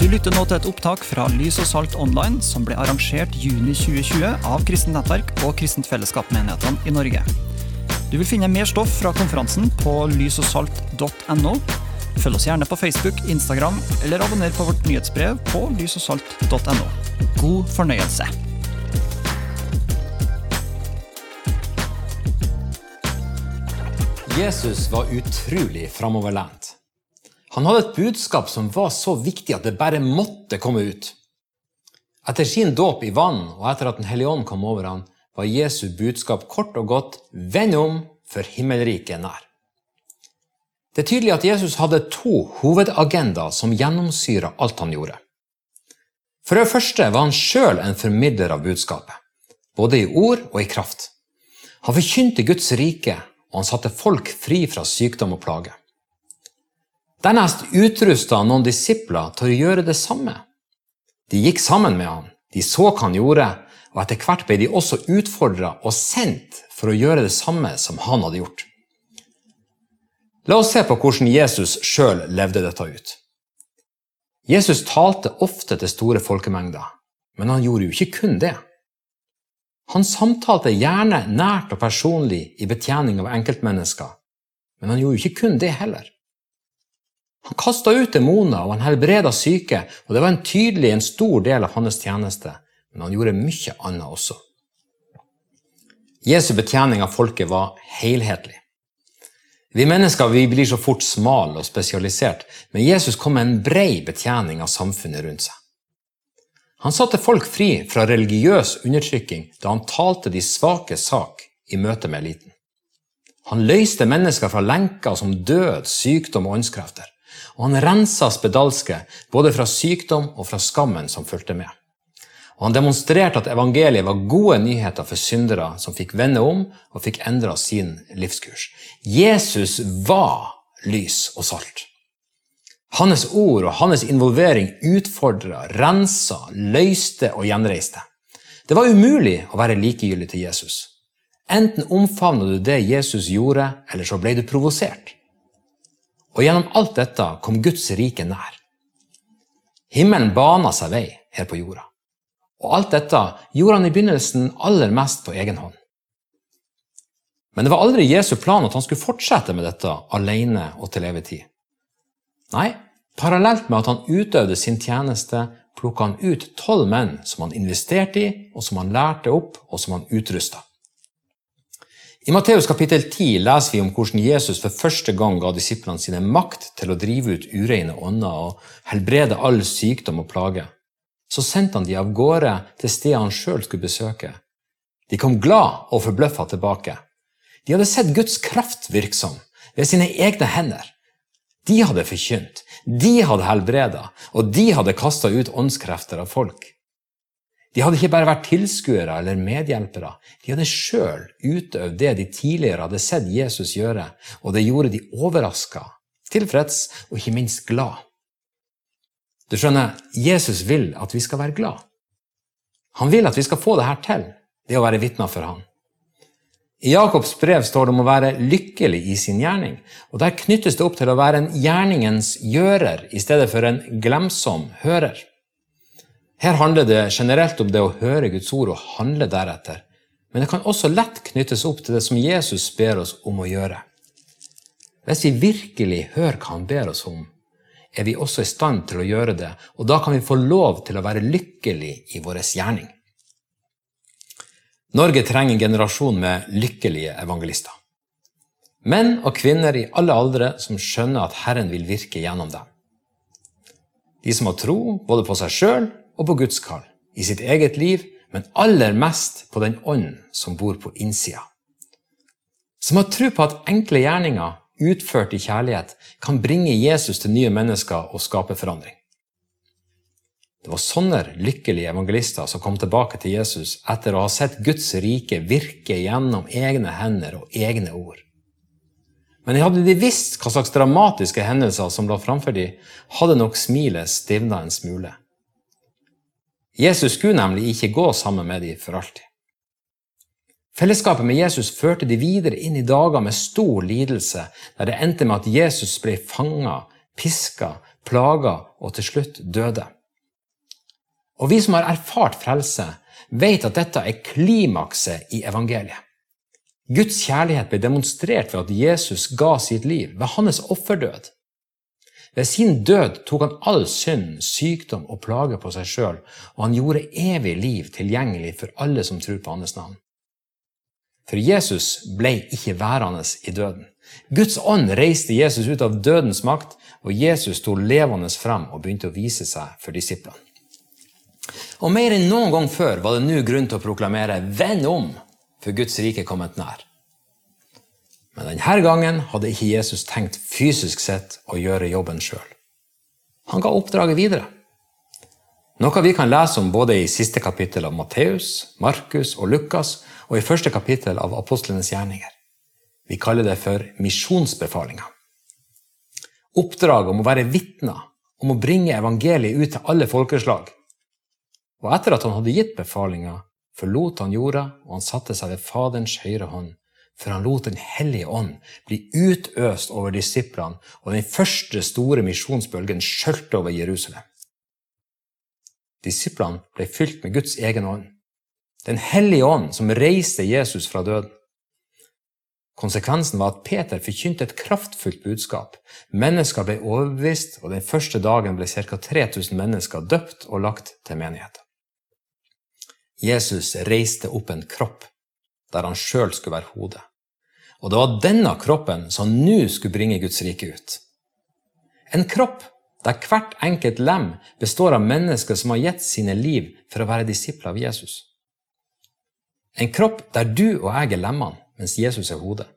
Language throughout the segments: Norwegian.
Du lytter nå til et opptak fra Lys og Salt Online, som ble arrangert juni 2020 av Kristent Nettverk og Kristent Fellesskap-menighetene i Norge. Du vil finne mer stoff fra konferansen på lysogsalt.no. Følg oss gjerne på Facebook, Instagram eller abonner på vårt nyhetsbrev på lysogsalt.no. God fornøyelse. Jesus var utrolig framoverlent. Han hadde et budskap som var så viktig at det bare måtte komme ut. Etter sin dåp i vann og etter at Den hellige ånd kom over ham, var Jesu budskap kort og godt 'vend om, for himmelriket er nær'. Det er tydelig at Jesus hadde to hovedagendaer som gjennomsyra alt han gjorde. For det første var han sjøl en formidler av budskapet, både i ord og i kraft. Han forkynte Guds rike, og han satte folk fri fra sykdom og plage. Dernest utrusta noen disipler til å gjøre det samme. De gikk sammen med han, de så hva han gjorde, og etter hvert ble de også utfordra og sendt for å gjøre det samme som han hadde gjort. La oss se på hvordan Jesus sjøl levde dette ut. Jesus talte ofte til store folkemengder, men han gjorde jo ikke kun det. Han samtalte gjerne nært og personlig i betjening av enkeltmennesker, men han gjorde jo ikke kun det heller. Han kasta ut demoner, og han helbreda syke, og det var en tydelig en stor del av hans tjeneste, men han gjorde mye annet også. Jesu betjening av folket var helhetlig. Vi mennesker vi blir så fort smale og spesialisert, men Jesus kom med en brei betjening av samfunnet rundt seg. Han satte folk fri fra religiøs undertrykking da han talte de svake sak i møte med eliten. Han løste mennesker fra lenker som død, sykdom og åndskrefter. Og han rensa spedalske både fra sykdom og fra skammen som fulgte med. Og han demonstrerte at evangeliet var gode nyheter for syndere som fikk vende om og fikk endra sin livskurs. Jesus var lys og salt. Hans ord og hans involvering utfordra, rensa, løyste og gjenreiste. Det var umulig å være likegyldig til Jesus. Enten omfavna du det Jesus gjorde, eller så ble du provosert. Og gjennom alt dette kom Guds rike nær. Himmelen bana seg vei her på jorda. Og alt dette gjorde han i begynnelsen aller mest på egen hånd. Men det var aldri Jesu plan at han skulle fortsette med dette alene og til evig tid. Nei, parallelt med at han utøvde sin tjeneste, plukka han ut tolv menn som han investerte i, og som han lærte opp, og som han utrusta. I Matteus kapittel 10 leser vi om hvordan Jesus for første gang ga disiplene sine makt til å drive ut ureine ånder og helbrede all sykdom og plage. Så sendte han de av gårde til stedet han sjøl skulle besøke. De kom glad og forbløffa tilbake. De hadde sett Guds kraft virksom ved sine egne hender. De hadde forkynt, de hadde helbreda, og de hadde kasta ut åndskrefter av folk. De hadde ikke bare vært tilskuere eller medhjelpere, de hadde sjøl utøvd det de tidligere hadde sett Jesus gjøre, og det gjorde de overraska, tilfreds og ikke minst glad. Du skjønner, Jesus vil at vi skal være glad. Han vil at vi skal få det her til, det å være vitner for han. I Jakobs brev står det om å være lykkelig i sin gjerning, og der knyttes det opp til å være en gjerningens gjører i stedet for en glemsom hører. Her handler det generelt om det å høre Guds ord og handle deretter, men det kan også lett knyttes opp til det som Jesus ber oss om å gjøre. Hvis vi virkelig hører hva han ber oss om, er vi også i stand til å gjøre det, og da kan vi få lov til å være lykkelig i vår gjerning. Norge trenger en generasjon med lykkelige evangelister. Menn og kvinner i alle aldre som skjønner at Herren vil virke gjennom dem. De som har tro både på seg sjøl og på Guds kall, i sitt eget liv, men aller mest på den ånd som bor på innsida. Som har tro på at enkle gjerninger utført i kjærlighet kan bringe Jesus til nye mennesker og skape forandring. Det var sånne lykkelige evangelister som kom tilbake til Jesus etter å ha sett Guds rike virke gjennom egne hender og egne ord. Men hadde de visst hva slags dramatiske hendelser som lå framfor dem, hadde nok smilet stivna en smule. Jesus skulle nemlig ikke gå sammen med dem for alltid. Fellesskapet med Jesus førte de videre inn i dager med stor lidelse, der det endte med at Jesus ble fanga, piska, plaga og til slutt døde. Og vi som har erfart frelse, vet at dette er klimakset i evangeliet. Guds kjærlighet ble demonstrert ved at Jesus ga sitt liv ved hans offerdød. Ved sin død tok han all synd, sykdom og plage på seg sjøl, og han gjorde evig liv tilgjengelig for alle som tror på hans navn. For Jesus ble ikke værende i døden. Guds ånd reiste Jesus ut av dødens makt, og Jesus sto levende frem og begynte å vise seg for disiplene. Og mer enn noen gang før var det nå grunn til å proklamere 'venn om', for Guds rike kommet nær. Men denne gangen hadde ikke Jesus tenkt fysisk sett å gjøre jobben sjøl. Han ga oppdraget videre. Noe vi kan lese om både i siste kapittel av Matteus, Markus og Lukas, og i første kapittel av apostlenes gjerninger. Vi kaller det for misjonsbefalinga. Oppdraget om å være vitner, om å bringe evangeliet ut til alle folkeslag. Og etter at han hadde gitt befalinga, forlot han jorda, og han satte seg ved Faderens høyre hånd, for han lot Den hellige ånd bli utøst over disiplene, og den første store misjonsbølgen skjølte over Jerusalem. Disiplene ble fylt med Guds egen ånd. Den hellige ånd som reiste Jesus fra døden. Konsekvensen var at Peter forkynte et kraftfullt budskap. Mennesker ble overbevist, og den første dagen ble ca. 3000 mennesker døpt og lagt til menigheten. Jesus reiste opp en kropp der han sjøl skulle være hodet. Og det var denne kroppen som nå skulle bringe Guds rike ut. En kropp der hvert enkelt lem består av mennesker som har gitt sine liv for å være disipler av Jesus. En kropp der du og jeg er lemmene, mens Jesus er hodet.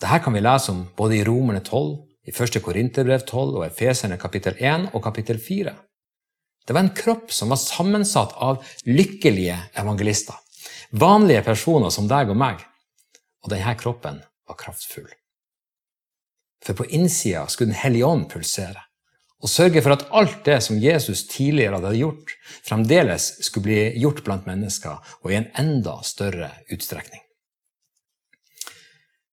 Dette kan vi lese om både i Romerne 12, i 1. Korinterbrev 12 og Efeserne kapittel 1 og kapittel 4. Det var en kropp som var sammensatt av lykkelige evangelister. Vanlige personer som deg og meg. Og denne kroppen var kraftfull. For på innsida skulle Den hellige ånd pulsere og sørge for at alt det som Jesus tidligere hadde gjort, fremdeles skulle bli gjort blant mennesker, og i en enda større utstrekning.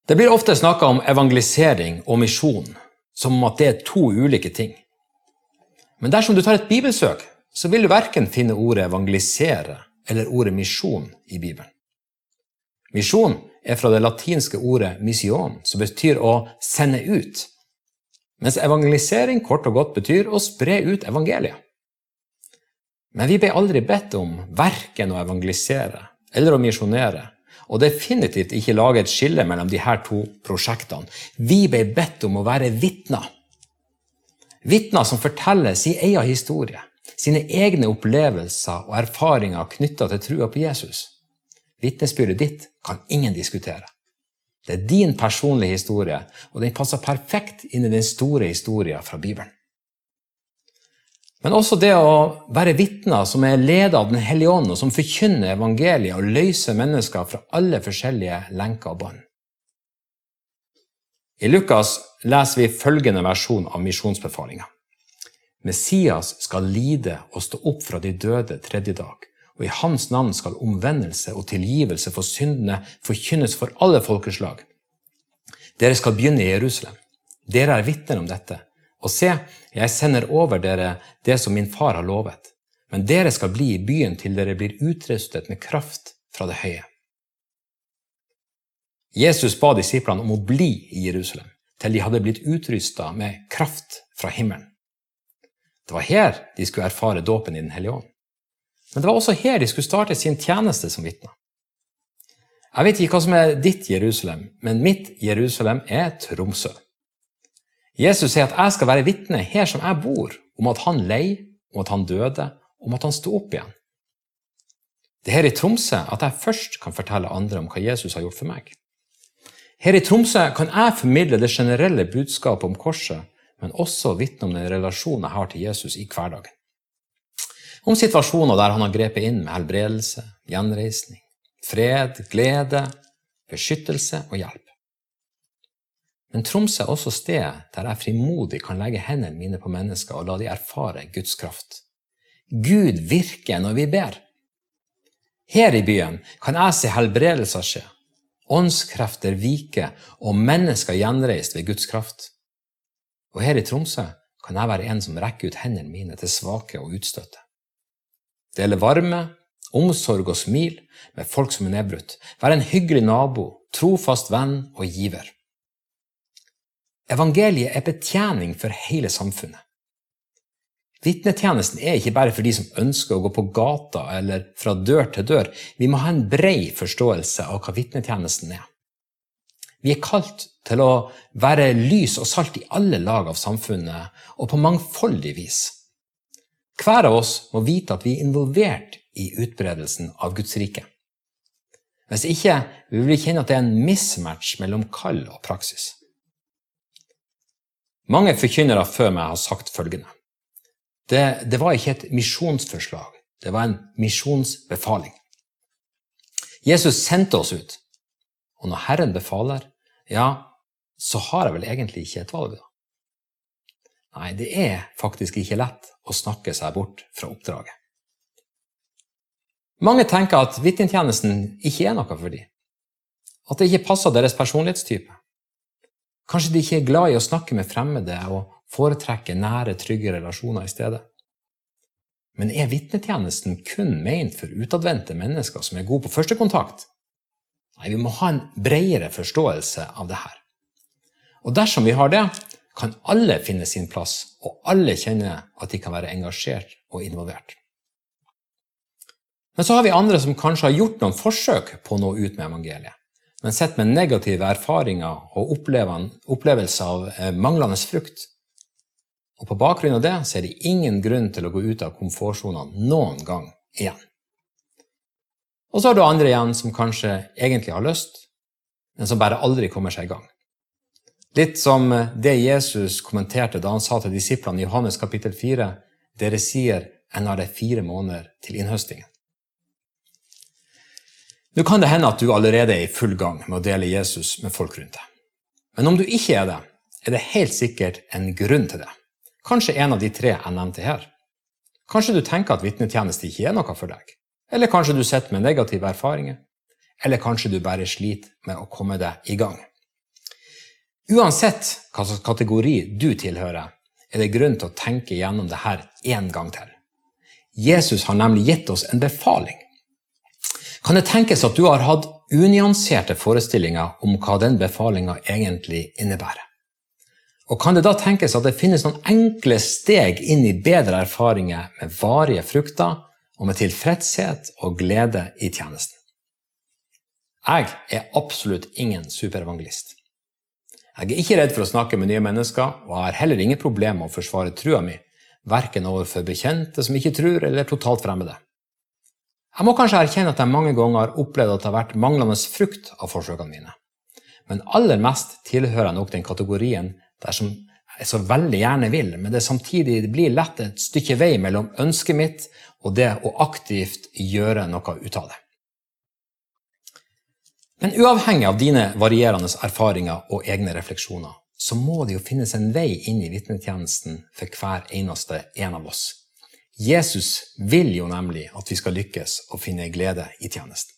Det blir ofte snakka om evangelisering og misjon som om at det er to ulike ting. Men dersom du tar et bibelsøk, så vil du verken finne ordet evangelisere eller ordet misjon i Bibelen. Misjon er fra det latinske ordet mission, som betyr å sende ut, mens evangelisering kort og godt betyr å spre ut evangeliet. Men vi ble aldri bedt om verken å evangelisere eller å misjonere, og definitivt ikke lage et skille mellom de her to prosjektene. Vi ble bedt om å være vitner. Vitner som forteller sin egen historie, sine egne opplevelser og erfaringer knytta til trua på Jesus. Vitnesbyrdet ditt kan ingen diskutere. Det er din personlige historie, og den passer perfekt inn i den store historien fra Bibelen. Men også det å være vitner som er ledet av Den hellige ånd, og som forkynner evangeliet og løser mennesker fra alle forskjellige lenker og bånd. I Lukas leser vi følgende versjon av misjonsbefalinga. Messias skal lide og stå opp fra de døde tredje dag, og i hans navn skal omvendelse og tilgivelse for syndene forkynnes for alle folkeslag. Dere skal begynne i Jerusalem. Dere er vitner om dette. Og se, jeg sender over dere det som min far har lovet. Men dere skal bli i byen til dere blir utrustet med kraft fra det høye. Jesus ba disiplene om å bli i Jerusalem til de hadde blitt utrusta med kraft fra himmelen. Det var her de skulle erfare dåpen i Den hellige ånd. Men det var også her de skulle starte sin tjeneste som vitner. Jeg vet ikke hva som er ditt Jerusalem, men mitt Jerusalem er Tromsø. Jesus sier at jeg skal være vitne her som jeg bor, om at han lei, om at han døde, om at han sto opp igjen. Det er her i Tromsø at jeg først kan fortelle andre om hva Jesus har gjort for meg. Her i Tromsø kan jeg formidle det generelle budskapet om korset, men også vitne om den relasjonen jeg har til Jesus i hverdagen. Om situasjoner der han har grepet inn med helbredelse, gjenreisning, fred, glede, beskyttelse og hjelp. Men Tromsø er også stedet der jeg frimodig kan legge hendene mine på mennesker og la de erfare Guds kraft. Gud virker når vi ber. Her i byen kan jeg se helbredelser skje, åndskrefter vike og mennesker gjenreist ved Guds kraft. Og her i Tromsø kan jeg være en som rekker ut hendene mine til svake og utstøtte. Dele varme, omsorg og smil med folk som er nedbrutt. Være en hyggelig nabo, trofast venn og giver. Evangeliet er betjening for hele samfunnet. Vitnetjenesten er ikke bare for de som ønsker å gå på gata eller fra dør til dør. Vi må ha en brei forståelse av hva vitnetjenesten er. Vi er kalt til å være lys og salt i alle lag av samfunnet, og på mangfoldig vis. Hver av oss må vite at vi er involvert i utbredelsen av Guds rike. Hvis ikke vil vi kjenne at det er en mismatch mellom kall og praksis. Mange forkynnere før meg har sagt følgende. Det, det var ikke et misjonsforslag, det var en misjonsbefaling. Jesus sendte oss ut, og når Herren befaler, ja, så har jeg vel egentlig ikke et valg, da. Nei, det er faktisk ikke lett å snakke seg bort fra oppdraget. Mange tenker at vitnetjenesten ikke er noe for dem. At det ikke passer deres personlighetstype. Kanskje de ikke er glad i å snakke med fremmede og foretrekker nære, trygge relasjoner i stedet. Men er vitnetjenesten kun ment for utadvendte mennesker som er gode på førstekontakt? Nei, vi må ha en bredere forståelse av det her. Og dersom vi har det, kan alle finne sin plass, og alle kjenne at de kan være engasjert og involvert. Men så har vi andre som kanskje har gjort noen forsøk på å nå ut med evangeliet, men sett med negative erfaringer og opplevelser av eh, manglende frukt. Og på bakgrunn av det ser de ingen grunn til å gå ut av komfortsonene noen gang igjen. Og så har du andre igjen som kanskje egentlig har lyst, men som bare aldri kommer seg i gang. Litt som det Jesus kommenterte da han sa til disiplene i Johannes kapittel 4.: Dere sier ennå er det fire måneder til innhøstingen. Nå kan det hende at du allerede er i full gang med å dele Jesus med folk rundt deg. Men om du ikke er det, er det helt sikkert en grunn til det. Kanskje en av de tre jeg nevnte her. Kanskje du tenker at vitnetjeneste ikke er noe for deg. Eller kanskje du sitter med negative erfaringer. Eller kanskje du bare sliter med å komme deg i gang. Uansett hva slags kategori du tilhører, er det grunn til å tenke gjennom det her en gang til. Jesus har nemlig gitt oss en befaling. Kan det tenkes at du har hatt unyanserte forestillinger om hva den befalinga egentlig innebærer? Og kan det da tenkes at det finnes noen enkle steg inn i bedre erfaringer med varige frukter og med tilfredshet og glede i tjenesten. Jeg er absolutt ingen superevangelist. Jeg er ikke redd for å snakke med nye mennesker, og har heller ingen problemer med å forsvare trua mi, verken overfor bekjente som ikke tror, eller totalt fremmede. Jeg må kanskje erkjenne at jeg mange ganger har opplevd at det har vært manglende frukt av forsøkene mine. Men aller mest tilhører jeg nok den kategorien dersom jeg så veldig gjerne vil, men det samtidig blir lett et stykke vei mellom ønsket mitt og det å aktivt gjøre noe ut av det. Men uavhengig av dine varierende erfaringer og egne refleksjoner, så må det jo finnes en vei inn i vitnetjenesten for hver eneste en av oss. Jesus vil jo nemlig at vi skal lykkes og finne glede i tjenesten.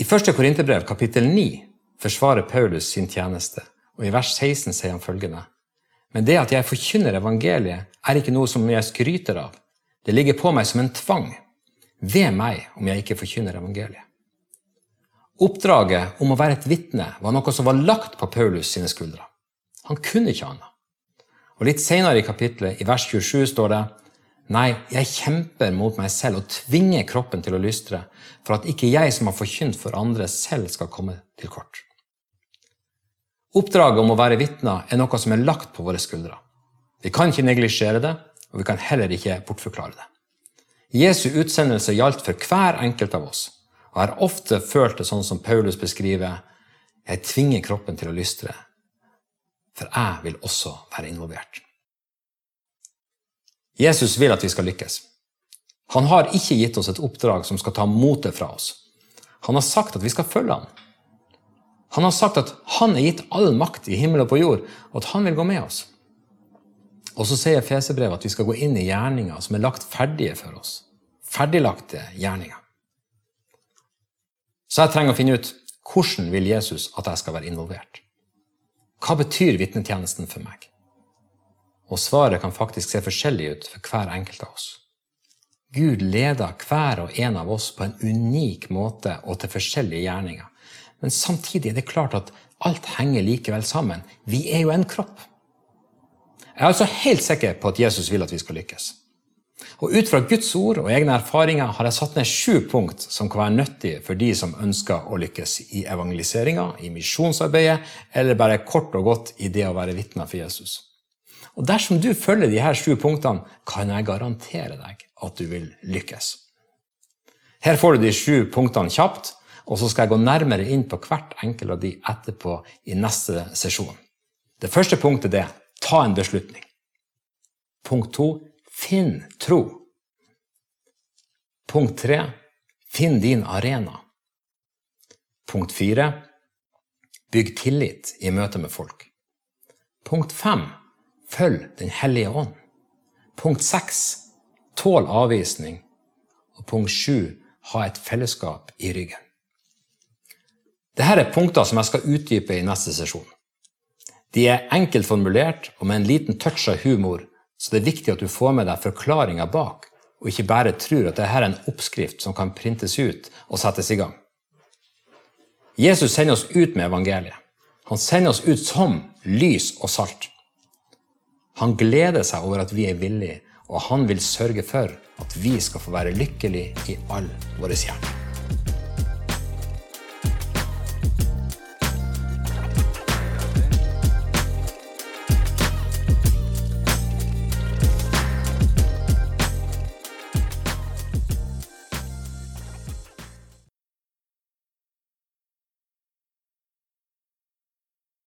I 1. Korinterbrev kapittel 9 forsvarer Paulus sin tjeneste, og i vers 16 sier han følgende.: Men det at jeg forkynner evangeliet, er ikke noe som jeg skryter av, det ligger på meg som en tvang. Ved meg om jeg ikke forkynner evangeliet. Oppdraget om å være et vitne var noe som var lagt på Paulus sine skuldre. Han kunne ikke annet. Og Litt senere i kapittelet, i vers 27, står det Nei, jeg kjemper mot meg selv og tvinger kroppen til å lystre, for at ikke jeg som har forkynt for andre, selv skal komme til kort. Oppdraget om å være vitner er noe som er lagt på våre skuldre. Vi kan ikke neglisjere det, og vi kan heller ikke bortforklare det. Jesu utsendelse gjaldt for hver enkelt av oss, og jeg har ofte følt det sånn som Paulus beskriver jeg tvinger kroppen til å lystre, for jeg vil også være involvert. Jesus vil at vi skal lykkes. Han har ikke gitt oss et oppdrag som skal ta motet fra oss. Han har sagt at vi skal følge ham. Han har sagt at han er gitt all makt i himmel og på jord, og at han vil gå med oss. Og så sier Fesebrevet at vi skal gå inn i gjerninger som er lagt ferdige for oss. Ferdiglagte gjerninger. Så jeg trenger å finne ut hvordan vil Jesus at jeg skal være involvert? Hva betyr vitnetjenesten for meg? og svaret kan faktisk se forskjellig ut for hver enkelt av oss. Gud leder hver og en av oss på en unik måte og til forskjellige gjerninger. Men samtidig er det klart at alt henger likevel sammen. Vi er jo en kropp. Jeg er altså helt sikker på at Jesus vil at vi skal lykkes. Og Ut fra Guds ord og egne erfaringer har jeg satt ned sju punkt som kan være nyttig for de som ønsker å lykkes i evangeliseringa, i misjonsarbeidet, eller bare kort og godt i det å være vitner for Jesus. Og Dersom du følger de her sju punktene, kan jeg garantere deg at du vil lykkes. Her får du de sju punktene kjapt, og så skal jeg gå nærmere inn på hvert enkelt av de etterpå i neste sesjon. Det første punktet er ta en beslutning. Punkt to finn tro. Punkt tre finn din arena. Punkt fire bygg tillit i møte med folk. Punkt fem følg Den hellige ånd. Punkt seks tål avvisning. Og punkt sju ha et fellesskap i ryggen. Dette er punkter som jeg skal utdype i neste sesjon. De er enkelt formulert og med en liten touch av humor, så det er viktig at du får med deg forklaringa bak, og ikke bare tror at dette er en oppskrift som kan printes ut og settes i gang. Jesus sender oss ut med evangeliet. Han sender oss ut som lys og salt. Han gleder seg over at vi er villige, og han vil sørge for at vi skal få være lykkelige i all vår hjerte.